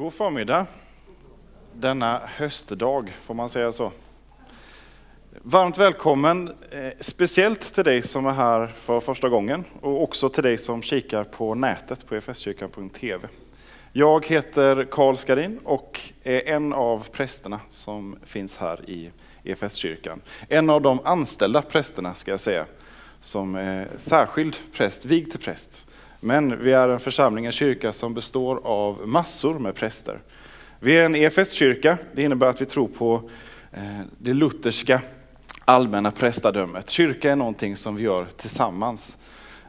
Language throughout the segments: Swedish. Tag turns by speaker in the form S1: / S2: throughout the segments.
S1: God förmiddag. Denna höstdag, får man säga så. Varmt välkommen, eh, speciellt till dig som är här för första gången och också till dig som kikar på nätet på efskyrkan.tv. Jag heter Karl Skarin och är en av prästerna som finns här i EFS-kyrkan. En av de anställda prästerna ska jag säga, som är särskild präst, vigd till präst. Men vi är en församling, en kyrka som består av massor med präster. Vi är en EFS-kyrka, det innebär att vi tror på eh, det lutherska allmänna prästadömet. Kyrka är någonting som vi gör tillsammans.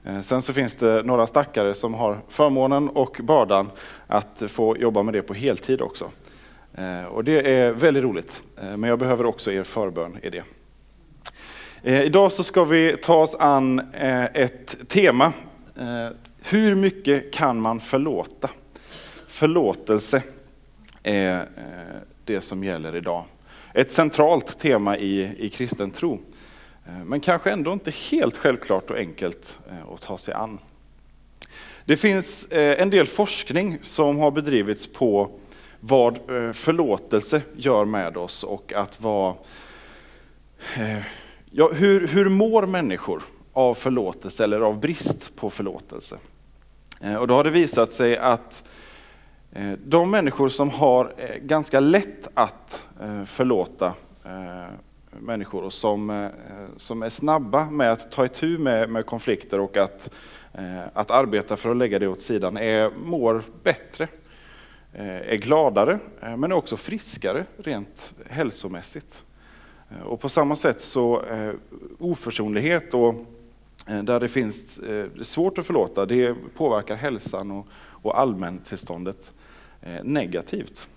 S1: Eh, sen så finns det några stackare som har förmånen och bördan att få jobba med det på heltid också. Eh, och det är väldigt roligt, men jag behöver också er förbön i det. Idag så ska vi ta oss an ett tema hur mycket kan man förlåta? Förlåtelse är eh, det som gäller idag. Ett centralt tema i, i kristen tro. Eh, men kanske ändå inte helt självklart och enkelt eh, att ta sig an. Det finns en del forskning som har bedrivits på vad förlåtelse gör med oss och att vara... Ja, hur, hur mår människor av förlåtelse eller av brist på förlåtelse? Eh, och då har det visat sig att eh, de människor som har eh, ganska lätt att förlåta människor och som, som är snabba med att ta itu med, med konflikter och att, att arbeta för att lägga det åt sidan, är, mår bättre, är gladare, men är också friskare rent hälsomässigt. Och på samma sätt så oförsonlighet och Eh, där det finns eh, svårt att förlåta, det påverkar hälsan och, och allmäntillståndet eh, negativt.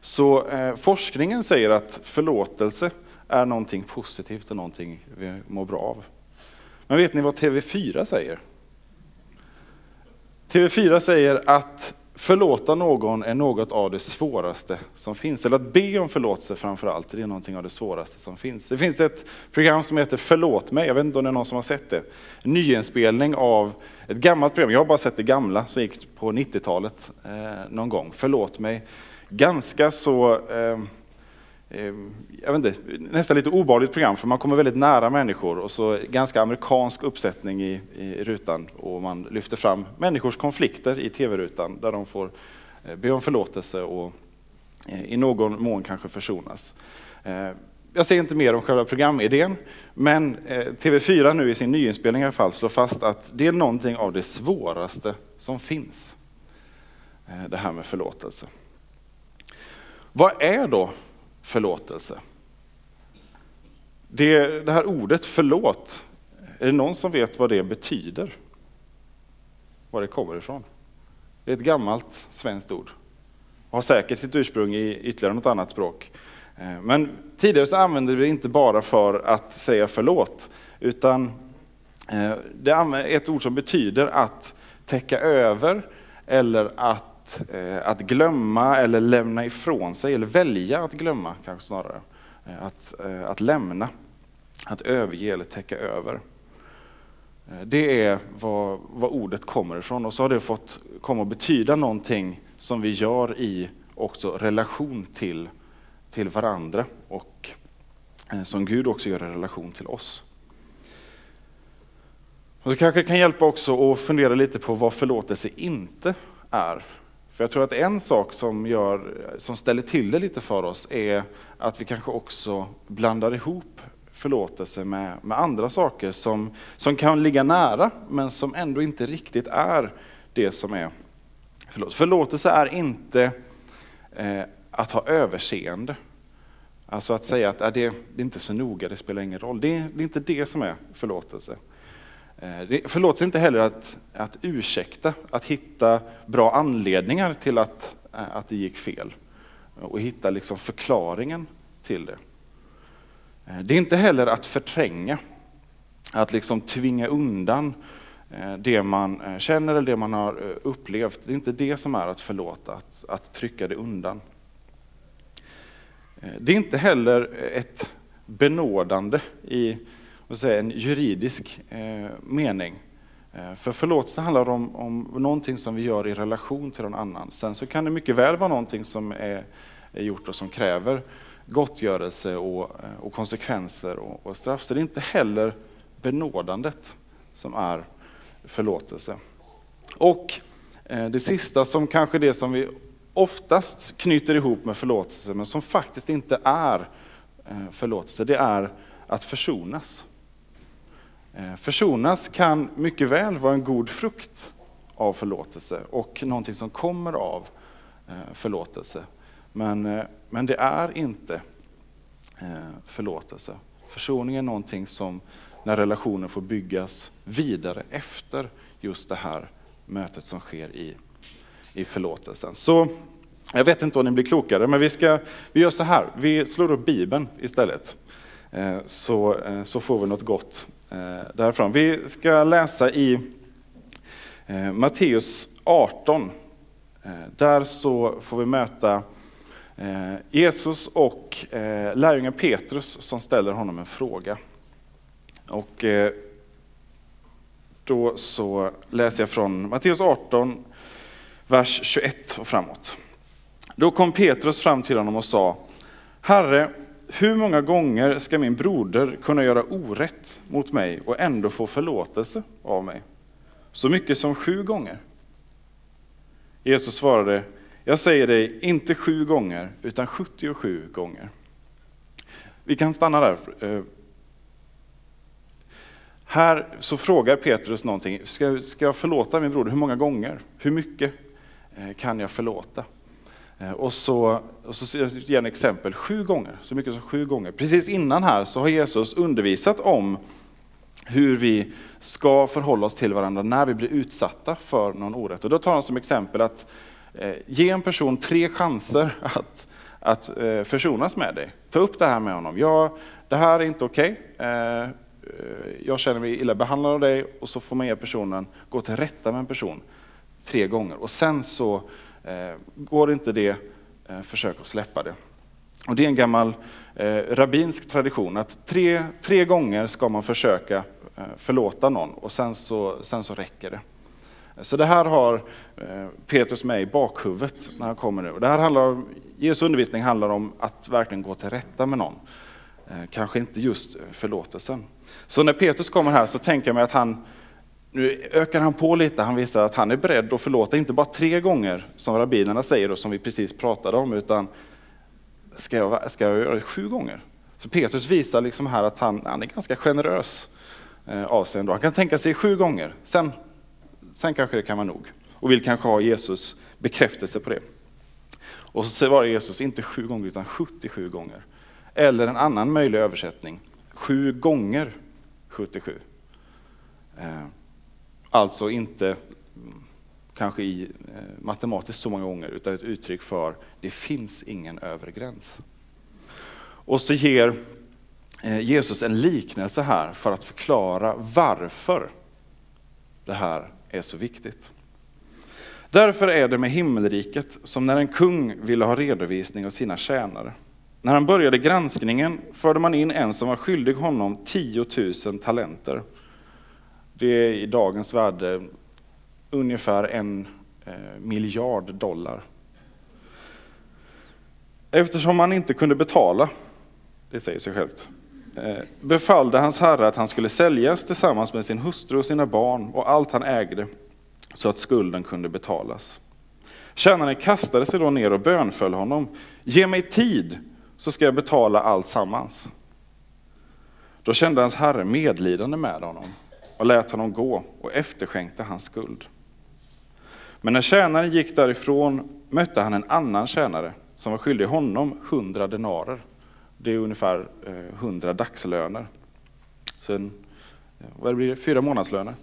S1: Så forskningen säger att förlåtelse är någonting positivt och någonting vi mår bra av. Men vet ni vad TV4 säger? TV4 säger att förlåta någon är något av det svåraste som finns. Eller att be om förlåtelse framför allt, det är någonting av det svåraste som finns. Det finns ett program som heter Förlåt mig, jag vet inte om det är någon som har sett det. En nyinspelning av ett gammalt program, jag har bara sett det gamla som gick på 90-talet eh, någon gång. Förlåt mig. Ganska så eh, Eh, Ehm, jag vet inte, nästan lite obehagligt program för man kommer väldigt nära människor och så ganska amerikansk uppsättning i, i rutan och man lyfter fram människors konflikter i tv-rutan där de får eh, be om förlåtelse och eh, i någon mån kanske försonas. Ehm, jag säger inte mer om själva programidén, men eh, TV4 nu i sin nyinspelning i alla fall slår fast att det är någonting av det svåraste som finns. Det här med förlåtelse. Vad är då förlåtelse. Det, det här ordet förlåt, är det någon som vet vad det betyder? Var det kommer ifrån? Det är ett gammalt svenskt ord. Har säkert sitt ursprung i ytterligare något annat språk. Eh, men tidigare så använde vi det inte bara för att säga förlåt, utan eh, det är ett ord som betyder att täcka över eller att Eh, att, glömma eller lämna ifrån sig, eller välja att glömma kanske snarare. Eh, att, eh, att lämna, att överge eller täcka över. Det är vad, vad ordet kommer ifrån och så har det fått komma att betyda någonting som vi gör i också relation till, till varandra och som Gud också gör i relation till oss. Och det kanske kan hjälpa också att fundera lite på vad förlåtelse inte är. För jag tror att en sak som, gör, som ställer till det lite för oss är att vi kanske också blandar ihop förlåtelse med, med andra saker som, som kan ligga nära men som ändå inte riktigt är det som är förlåtelse. Förlåtelse är inte eh, att ha överseende. Alltså att säga att äh, det, det är inte så noga, det spelar ingen roll. Det, det är inte det som är förlåtelse. Eh, det förlåts inte heller att, att ursäkta, att hitta bra anledningar till att, eh, att det gick fel. Och hitta liksom förklaringen till det. Eh, det är inte heller att förtränga, att liksom tvinga undan det man känner eller det man har upplevt. Det är inte det som är att förlåta, att, att trycka det undan. Det är inte heller ett benådande i säga, en juridisk eh, mening. Eh, för förlåtelse handlar om, om någonting som vi gör i relation till någon annan. Sen så kan det mycket väl vara någonting som är, är gjort och som kräver gottgörelse och, eh, och konsekvenser och, och straff. Så det är inte heller benådandet som är förlåtelse. Och eh, det sista som kanske är det som vi oftast knyter ihop med förlåtelse, men som faktiskt inte är eh, förlåtelse, det är att försonas. Eh, Försonas kan mycket väl vara en god frukt av förlåtelse och någonting som kommer av eh, förlåtelse. Men, eh, men det är inte förlåtelse. Försoning är någonting som när relationen får byggas vidare efter just det här mötet som sker i, i förlåtelsen. Så jag vet inte om ni blir klokare, men vi, ska, vi gör så här, vi slår upp Bibeln istället. Så, så får vi något gott Eh, därifrån. Vi ska läsa i eh, Matteus 18. Eh, där så får vi möta Jesus och lärjungen Petrus som ställer honom en fråga. Och då så läser jag från Matteus 18, vers 21 och framåt. Då kom Petrus fram till honom och sa, Herre, hur många gånger ska min broder kunna göra orätt mot mig och ändå få förlåtelse av mig? Så mycket som sju gånger? Jesus svarade, jag säger dig, inte sju gånger, utan 77 gånger. Vi kan stanna där. Eh. Här så frågar Petrus någonting, ska, ska jag förlåta min broder? Hur många gånger? Hur mycket eh, kan jag förlåta? Eh, och så, och så ger han exempel sju gånger, så mycket som sju gånger. Precis innan här så har Jesus undervisat om hur vi ska förhålla oss till varandra när vi blir utsatta för någon orätt. Och då tar han som exempel att eh, ge en person tre chanser att, att eh, försonas med dig. Ta upp det här med honom. Ja, det här är inte okej. Okay. Eh, jag känner mig illa behandlad av dig och så får man ge personen gå till rätta med en person tre gånger. Och sen så Eh, går inte det, eh, försök att släppa det. Och det är en gammal eh, rabbinsk tradition att tre, tre gånger ska man försöka förlåta någon och sen så, sen så räcker det. Så det här har Petrus med i bakhuvudet när han kommer nu. Det här handlar om, Jesu undervisning handlar om att verkligen gå till rätta med någon. Kanske inte just förlåtelsen. Så när Petrus kommer här så tänker jag mig att han nu ökar han på lite, han visar att han är beredd att förlåta, inte bara tre gånger som rabbinerna säger och som vi precis pratade om, utan ska jag, ska jag göra det sju gånger? Så Petrus visar liksom här att han, han är ganska generös eh, av sig ändå. Han kan tänka sig sju gånger, sen, sen kanske det kan vara nog. Och vill kanske ha Jesus bekräftelse på det. Och så svarar Jesus inte sju gånger utan 77 gånger. Eller en annan möjlig översättning, sju gånger 77. Alltså inte mm, kanske i eh, matematiskt så många gånger, utan ett uttryck för det finns ingen övre gräns. Och så ger eh, Jesus en liknelse här för att förklara varför det här är så viktigt. Därför är det med himmelriket som när en kung ville ha redovisning av sina tjänare. När han började granskningen förde man in en som var skyldig honom 10 000 talenter. Det är i dagens värde ungefär en eh, miljard dollar. Eftersom han inte kunde betala, det säger sig självt, eh, befallde hans herre att han skulle säljas tillsammans med sin hustru och sina barn och allt han ägde så att skulden kunde betalas. Tjänaren kastade sig då ner och bönföll honom. Ge mig tid så ska jag betala allt sammans. Då kände hans herre medlidande med honom och lät honom gå och efterskänkte hans skuld. Men när tjänaren gick därifrån mötte han en annan tjänare som var skyldig honom hundra denarer. Det är ungefär eh, hundra dagslöner. Sen, eh, vad blir det? Fyra månadslöner.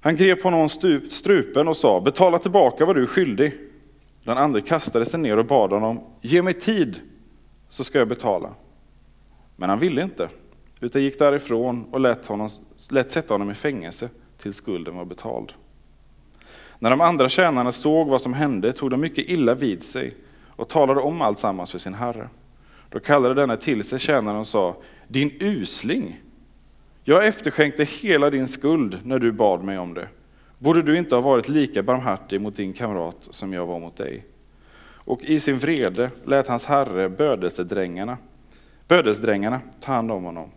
S1: Han grep honom strupen och sa, betala tillbaka vad du är skyldig. Den andra kastade sig ner och bad honom, ge mig tid så ska jag betala. Men han ville inte utan gick därifrån och lät, honom, lät sätta honom i fängelse tills skulden var betald. När de andra tjänarna såg vad som hände tog de mycket illa vid sig och talade om allt sammans för sin herre. Då kallade denne till sig tjänaren och sa, din usling, Jag efterskänkte hela din skuld när du bad mig om det. Borde du inte ha varit lika barmhärtig mot din kamrat som jag var mot dig? Och i sin vrede lät hans herre bödelsedrängarna, bödelsdrängarna ta hand om honom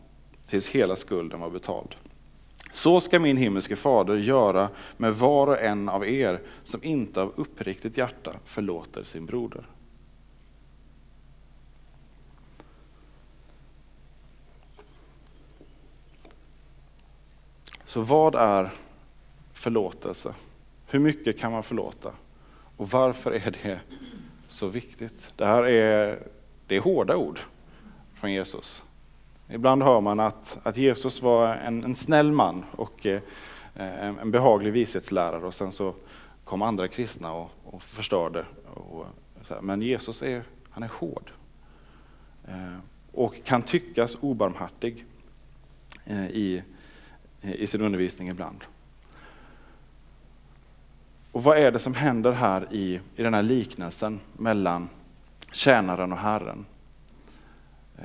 S1: tills hela skulden var betald. Så ska min himmelske fader göra med var och en av er som inte av uppriktigt hjärta förlåter sin broder. Så vad är förlåtelse? Hur mycket kan man förlåta? Och varför är det så viktigt? Det här är, det är hårda ord från Jesus. Ibland hör man att, att Jesus var en, en snäll man och eh, en, en behaglig vishetslärare och sen så kom andra kristna och, och förstörde. Och, här, men Jesus är, han är hård. Eh, och kan tyckas obarmhärtig eh, i, i sin undervisning ibland. Och vad är det som händer här i, i den här liknelsen mellan tjänaren och Herren?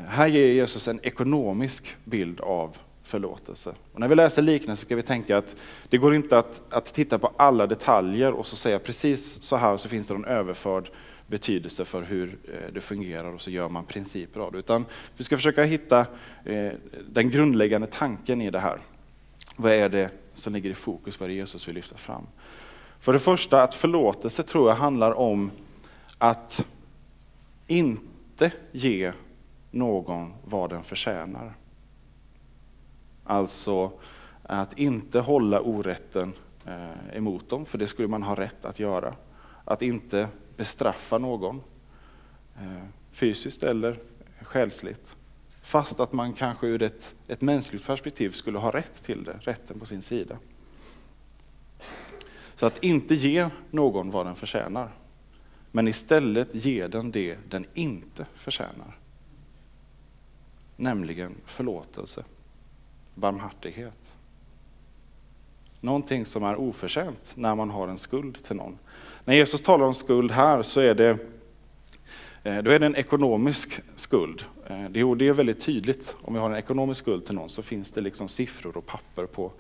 S1: Här ger Jesus en ekonomisk bild av förlåtelse. Och när vi läser liknelsen ska vi tänka att det går inte att, att titta på alla detaljer och så säga precis så här så finns det en överförd betydelse för hur eh, det fungerar och så gör man principer av det. Utan vi ska försöka hitta eh, den grundläggande tanken i det här. Vad är det som ligger i fokus, vad är det Jesus vill lyfta fram? För det första, att förlåtelse tror jag handlar om att inte ge någon vad den förtjänar. Alltså att inte hålla orätten eh, emot dem, för det skulle man ha rätt att göra. Att inte bestraffa någon, eh, fysiskt eller själsligt. Fast att man kanske ur ett, ett mänskligt perspektiv skulle ha rätt till det, rätten på sin sida. Så att inte ge någon vad den förtjänar, men istället ge den det den inte förtjänar nämligen förlåtelse, barmhärtighet. Någonting som är oförtjänt när man har en skuld till någon. När Jesus talar om skuld här så är det, eh, då är det en ekonomisk skuld. Eh, det är väldigt tydligt, om vi har en ekonomisk skuld till någon så finns det liksom siffror och papper på,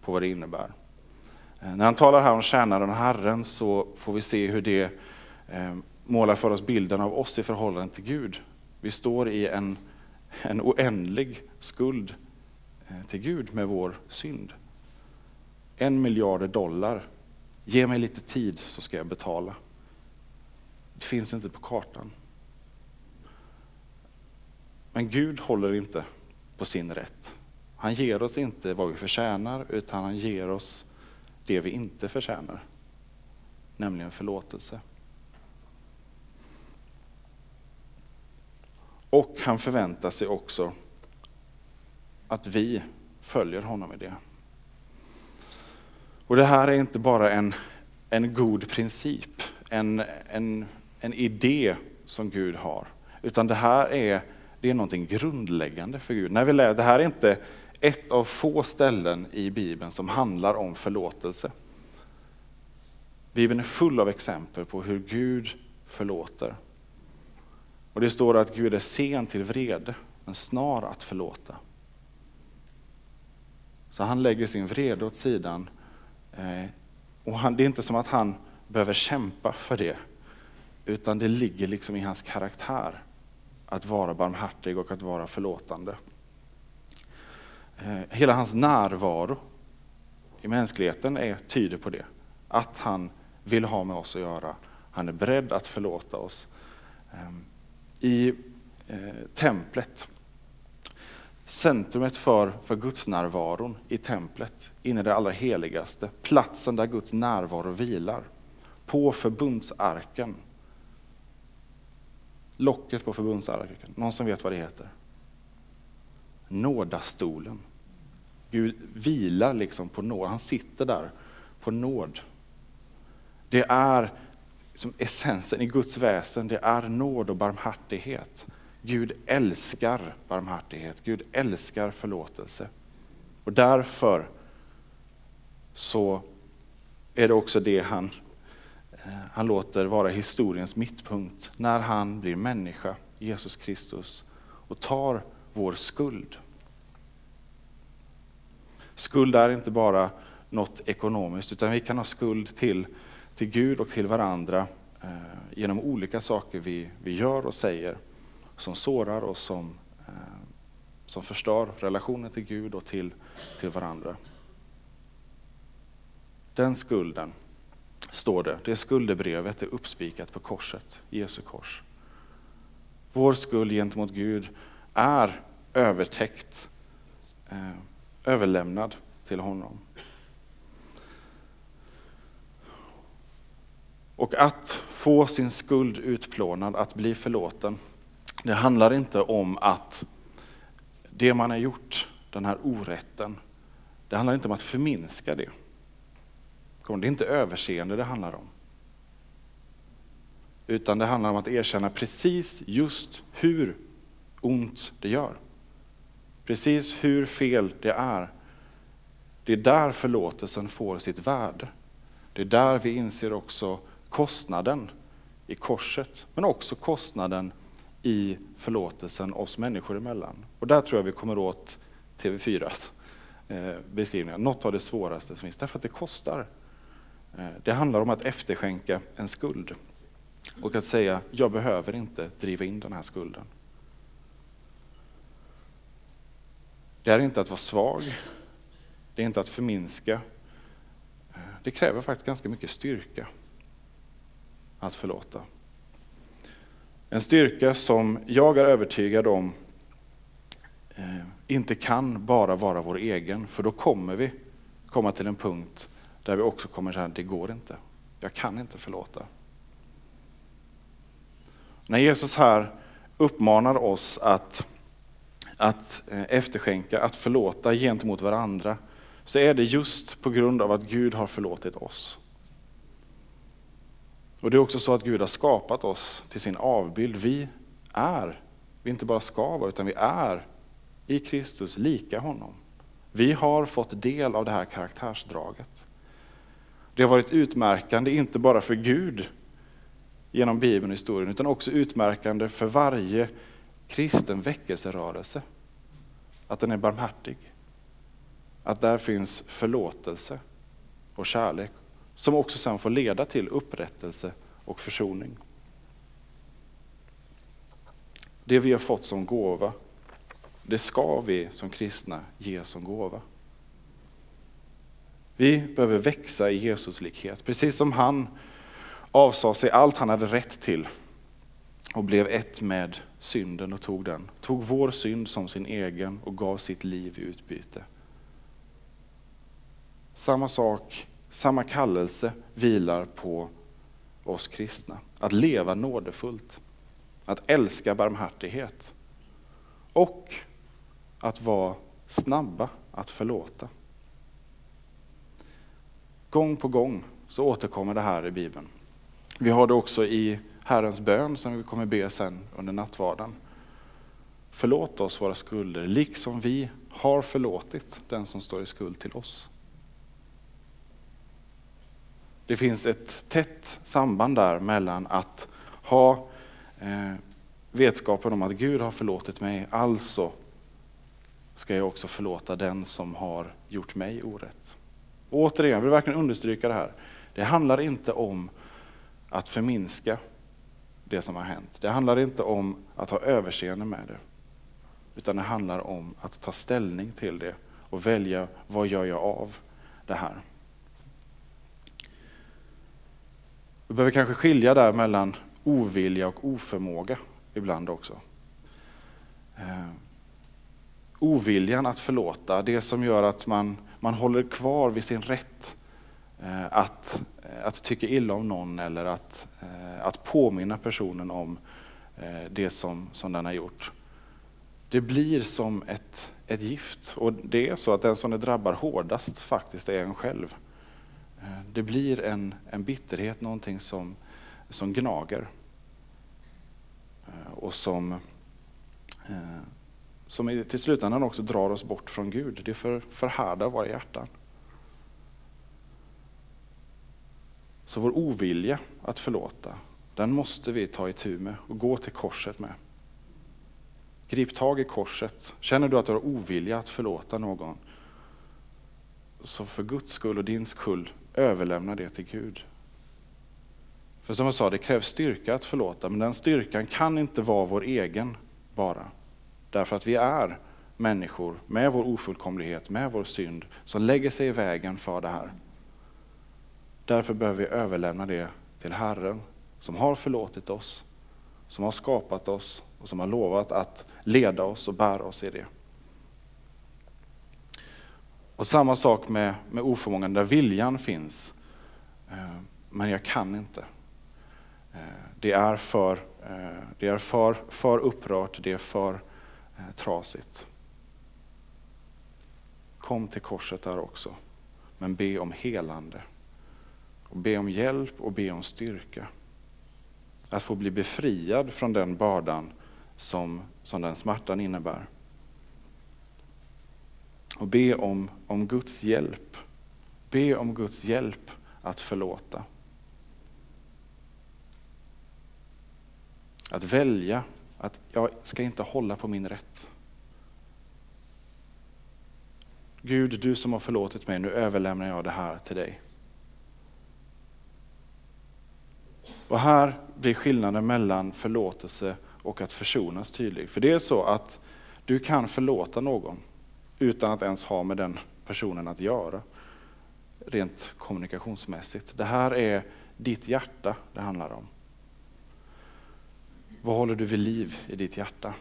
S1: på vad det innebär. Eh, när han talar här om tjänaren och Herren så får vi se hur det målar för oss bilden av oss i förhållande till Gud. Vi står i en en oändlig skuld eh, till Gud med vår synd. En miljard dollar. Ge mig lite tid så ska jag betala. Det finns inte på kartan. Men Gud håller inte på sin rätt. Han ger oss inte vad vi förtjänar, utan han ger oss det vi inte förtjänar. Nämligen förlåtelse. Och han förväntar sig också att vi följer honom i det. Och det här är inte bara en, en god princip, en, en, en idé som Gud har, utan det här är, det är någonting grundläggande för Gud. När vi lär, det här är inte ett av få ställen i Bibeln som handlar om förlåtelse. Bibeln är full av exempel på hur Gud förlåter. Och det står att Gud är sen till vrede, men snar att förlåta. Så han lägger sin vrede åt sidan. Eh, och han, det är inte som att han behöver kämpa för det, utan det ligger liksom i hans karaktär att vara barmhärtig och att vara förlåtande. Eh, hela hans närvaro i mänskligheten är, tyder på det. Att han vill ha med oss att göra. Han är beredd att förlåta oss. Ehm, i eh, templet. Centrumet för, för Guds närvaron i templet, inne i det allra heligaste. Platsen där Guds närvaro vilar. På förbundsarken. Locket på förbundsarken. Någon som vet vad det heter? Nådastolen. Gud vilar liksom på nåd. Han sitter där på nåd. Det är som essensen i Guds väsen, det är nåd och barmhärtighet. Gud älskar barmhärtighet, Gud älskar förlåtelse. Och därför så är det också det han, eh, han låter vara historiens mittpunkt när han blir människa, Jesus Kristus, och tar vår skuld. Skuld är inte bara något ekonomiskt, utan vi kan ha skuld till, till Gud och till varandra eh, genom olika saker vi, vi gör och säger som sårar och som, eh, som förstör relationen till Gud och till, till varandra. Den skulden, står det, det skuldebrevet är uppspikat på korset, Jesu kors. Vår skuld gentemot Gud är övertäckt, eh, överlämnad till honom. Och att få sin skuld utplånad, att bli förlåten, det handlar inte om att det man har gjort, den här orätten, det handlar inte om att förminska det. Det är inte överseende det handlar om. Utan det handlar om att erkänna precis just hur ont det gör. Precis hur fel det är. Det är där förlåtelsen får sitt värde. Det är där vi inser också kostnaden i korset, men också kostnaden i förlåtelsen oss människor emellan. Och där tror jag vi kommer åt TV4s eh, beskrivningar. Något av det svåraste som finns, därför att det kostar. Eh, det handlar om att efterskänka en skuld och att säga, jag behöver inte driva in den här skulden. Det är inte att vara svag, det är inte att förminska. Eh, det kräver faktiskt ganska mycket styrka att förlåta. En styrka som jag är övertygad om eh, inte kan bara vara vår egen, för då kommer vi komma till en punkt där vi också kommer säga, det går inte. Jag kan inte förlåta. När Jesus här uppmanar oss att, att eh, efterskänka, att förlåta gentemot varandra, så är det just på grund av att Gud har förlåtit oss. Och det är också så att Gud har skapat oss till sin avbild. Vi är, vi inte bara ska vara, utan vi är i Kristus lika honom. Vi har fått del av det här karaktärsdraget. Det har varit utmärkande, inte bara för Gud genom Bibeln och historien, utan också utmärkande för varje kristen väckelserörelse. Att den är barmhärtig. Att där finns förlåtelse och kärlek som också sen får leda till upprättelse och försoning. Det vi har fått som gåva, det ska vi som kristna ge som gåva. Vi behöver växa i Jesuslikhet, precis som han avsade sig allt han hade rätt till och blev ett med synden och tog den. Tog vår synd som sin egen och gav sitt liv i utbyte. Samma sak samma kallelse vilar på oss kristna. Att leva nådefullt, att älska barmhärtighet och att vara snabba att förlåta. Gång på gång så återkommer det här i Bibeln. Vi har det också i Herrens bön som vi kommer be sen under nattvarden. Förlåt oss våra skulder, liksom vi har förlåtit den som står i skuld till oss. Det finns ett tätt samband där mellan att ha eh, vetskapen om att Gud har förlåtit mig, alltså ska jag också förlåta den som har gjort mig orätt. Och återigen, jag vill verkligen understryka det här. Det handlar inte om att förminska det som har hänt. Det handlar inte om att ha överseende med det. Utan det handlar om att ta ställning till det och välja vad gör jag av det här. Vi behöver kanske skilja där mellan ovilja och oförmåga ibland också. Eh, oviljan att förlåta, det som gör att man, man håller kvar vid sin rätt eh, att, eh, att tycka illa om någon eller att, eh, att påminna personen om eh, det som, som den har gjort. Det blir som ett, ett gift och det är så att den som det drabbar hårdast faktiskt är en själv. Eh, det blir en, en bitterhet, någonting som, som gnager. Eh, och som, eh, som till slutändan också drar oss bort från Gud. Det för, förhärdar våra hjärtan. Så vår ovilja att förlåta, den måste vi ta itu med och gå till korset med. Grip tag i korset. Känner du att du har ovilja att förlåta någon, så för Guds skull och din skull, överlämna det till Gud. För som jag sa, det krävs styrka att förlåta, men den styrkan kan inte vara vår egen bara. Därför att vi är människor med vår ofullkomlighet, med vår synd, som lägger sig i vägen för det här. Därför behöver vi överlämna det till Herren, som har förlåtit oss, som har skapat oss och som har lovat att leda oss och bära oss i det. Och samma sak med, med oförmågan, där viljan finns, eh, men jag kan inte. Eh, det är för, eh, det är för, för upprört, det är för eh, trasigt. Kom till korset där också, men be om helande. Och be om hjälp och be om styrka. Att få bli befriad från den bördan som, som den smärtan innebär. Och be om, om Guds hjälp. Be om Guds hjälp att förlåta. Att välja att jag ska inte hålla på min rätt. Gud, du som har förlåtit mig, nu överlämnar jag det här till dig. Och här blir skillnaden mellan förlåtelse och att försonas tydlig. För det är så att du kan förlåta någon utan att ens ha med den personen att göra. Rent kommunikationsmässigt. Det här är ditt hjärta det handlar om. Vad håller du vid liv i ditt hjärta?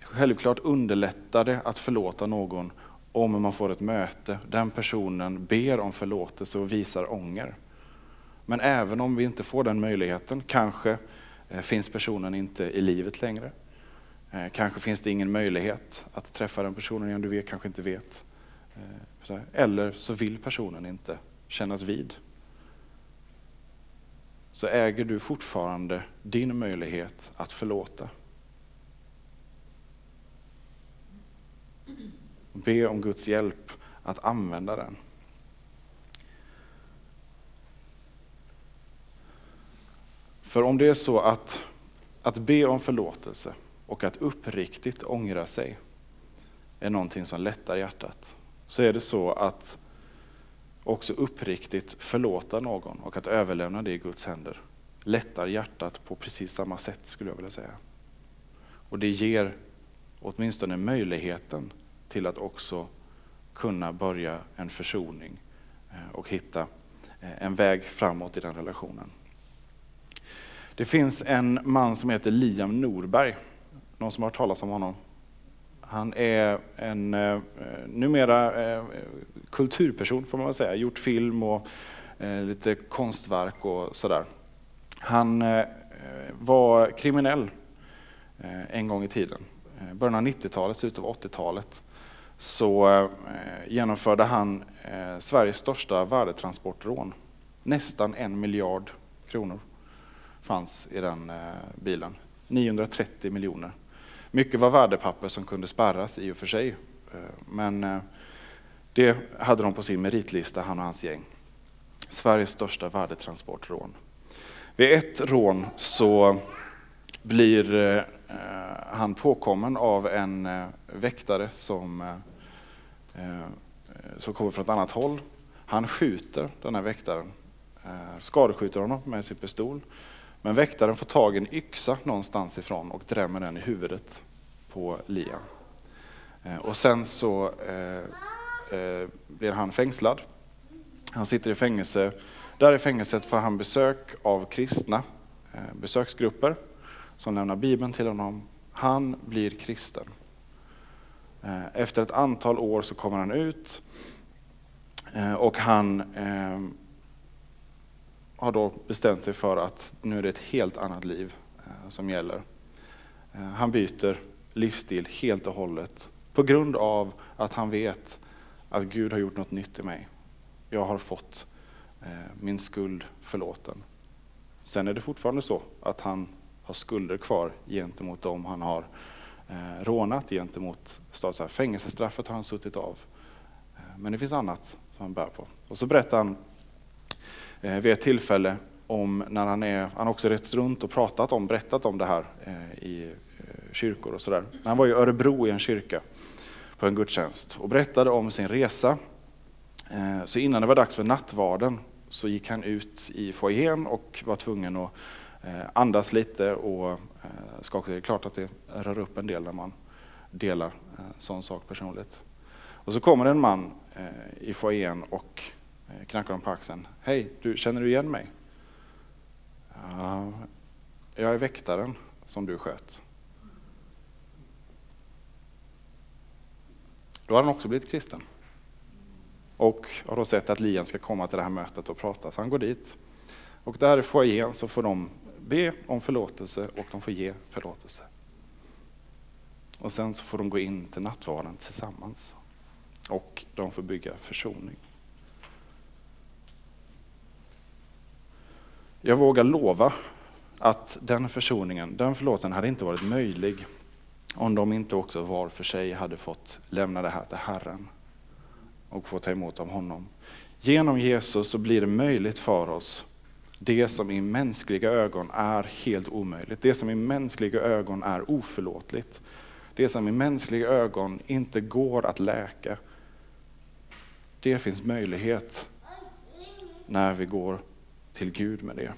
S1: Självklart underlättar det att förlåta någon om man får ett möte. Den personen ber om förlåtelse och visar ånger. Men även om vi inte får den möjligheten, kanske eh, finns personen inte i livet längre. Eh, kanske finns det ingen möjlighet att träffa den personen igen, du vet, kanske inte vet. Eh, eller så vill personen inte kännas vid. Så äger du fortfarande din möjlighet att förlåta. Be om Guds hjälp att använda den. För om det är så att, att be om förlåtelse och att uppriktigt ångra sig är någonting som lättar hjärtat, så är det så att också uppriktigt förlåta någon och att överlämna det i Guds händer lättar hjärtat på precis samma sätt skulle jag vilja säga. Och det ger åtminstone möjligheten till att också kunna börja en försoning eh, och hitta eh, en väg framåt i den relationen. Det finns en man som heter Liam Norberg. Någon som har hört talas om honom? Han är en eh, numera eh, kulturperson får man väl säga, gjort film och eh, lite konstverk och sådär. Han eh, var kriminell eh, en gång i tiden. Eh, början av 90-talet, slutet av 80-talet så eh, genomförde han Sveriges största värdetransportrån. Nästan en miljard kronor fanns i den bilen. 930 miljoner. Mycket var värdepapper som kunde spärras i och för sig. Eh, men eh, det hade de på sin meritlista, han och hans gäng. Sveriges största värdetransportrån. Vid ett rån så blir eh, han påkommen av en väktare som, som kommer från ett annat håll. Han skjuter den här väktaren, skadeskjuter honom med sin pistol. Men väktaren får tag i en yxa någonstans ifrån och drämmer den i huvudet på Liam. Eh, och sen så eh, eh, blir han fängslad. Han sitter i fängelse där i fängelset får han besök av kristna eh, besöksgrupper som lämnar Bibeln till honom. Han blir kristen. Eh, efter ett antal år så kommer han ut eh, och han har då bestämt sig för att nu är det ett helt annat liv eh, som gäller. Eh, han byter livsstil helt och hållet på grund av att han vet att Gud har gjort något nytt i mig. Jag har fått eh, min skuld förlåten. Sen är det fortfarande så att han har skulder kvar gentemot dem han har rånat, gentemot. Fängelsestraffet har han suttit av. Men det finns annat som han bär på. Och så berättar han Eh, vid ett tillfälle om när han är, han har också rest runt och pratat om, berättat om det här eh, i eh, kyrkor och sådär. Han var i Örebro i en kyrka på en gudstjänst och berättade om sin resa. Så innan det var dags för nattvarden så gick han ut i foajén och var tvungen att andas lite och skaka sig. Det är klart att det rör upp en del när man delar en sån sak personligt. Och så kommer en man i foajén och Eh, knackar om på axeln. Hej, du, känner du igen mig? Ja, jag är väktaren som du sköt. Då har han också blivit kristen. Och har då sett att Liam ska komma till det här mötet och prata, så han går dit. Och där i foajén så får de be om förlåtelse och de får ge förlåtelse. Och sen så får de gå in till nattvarden tillsammans. Och de får bygga försoning. Jag vågar lova att den försoningen, den förlåtelsen hade inte varit möjlig om de inte också var för sig hade fått lämna det här till Herren och få ta emot av honom. Genom Jesus så blir det möjligt för oss det som i mänskliga ögon är helt omöjligt, det som i mänskliga ögon är oförlåtligt, det som i mänskliga ögon inte går att läka. Det finns möjlighet när vi går till Gud med det.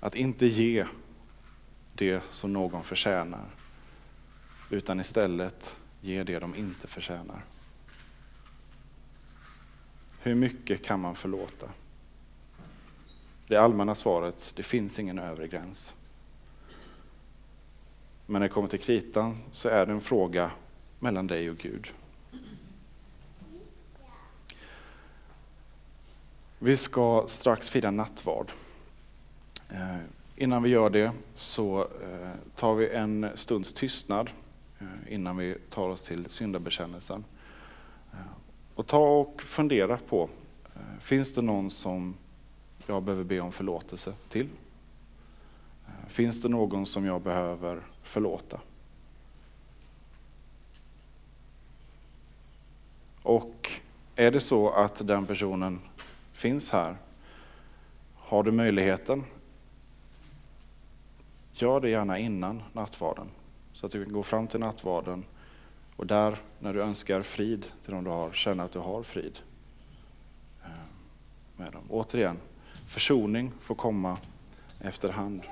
S1: Att inte ge det som någon förtjänar, utan istället ge det de inte förtjänar. Hur mycket kan man förlåta? Det allmänna svaret, det finns ingen övre gräns. Men när det kommer till kritan så är det en fråga mellan dig och Gud. Vi ska strax fira nattvard. Eh, innan vi gör det så eh, tar vi en stunds tystnad eh, innan vi tar oss till syndabekännelsen. Eh, och ta och fundera på, eh, finns det någon som jag behöver be om förlåtelse till? Eh, finns det någon som jag behöver förlåta? Och är det så att den personen finns här, har du möjligheten, gör det gärna innan nattvarden. Så att du kan gå fram till nattvarden och där, när du önskar frid till dem du har, känna att du har frid eh, med dem. Återigen, försoning får komma efterhand.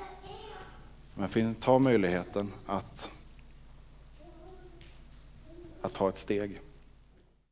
S1: Men ta möjligheten att, att ta ett steg.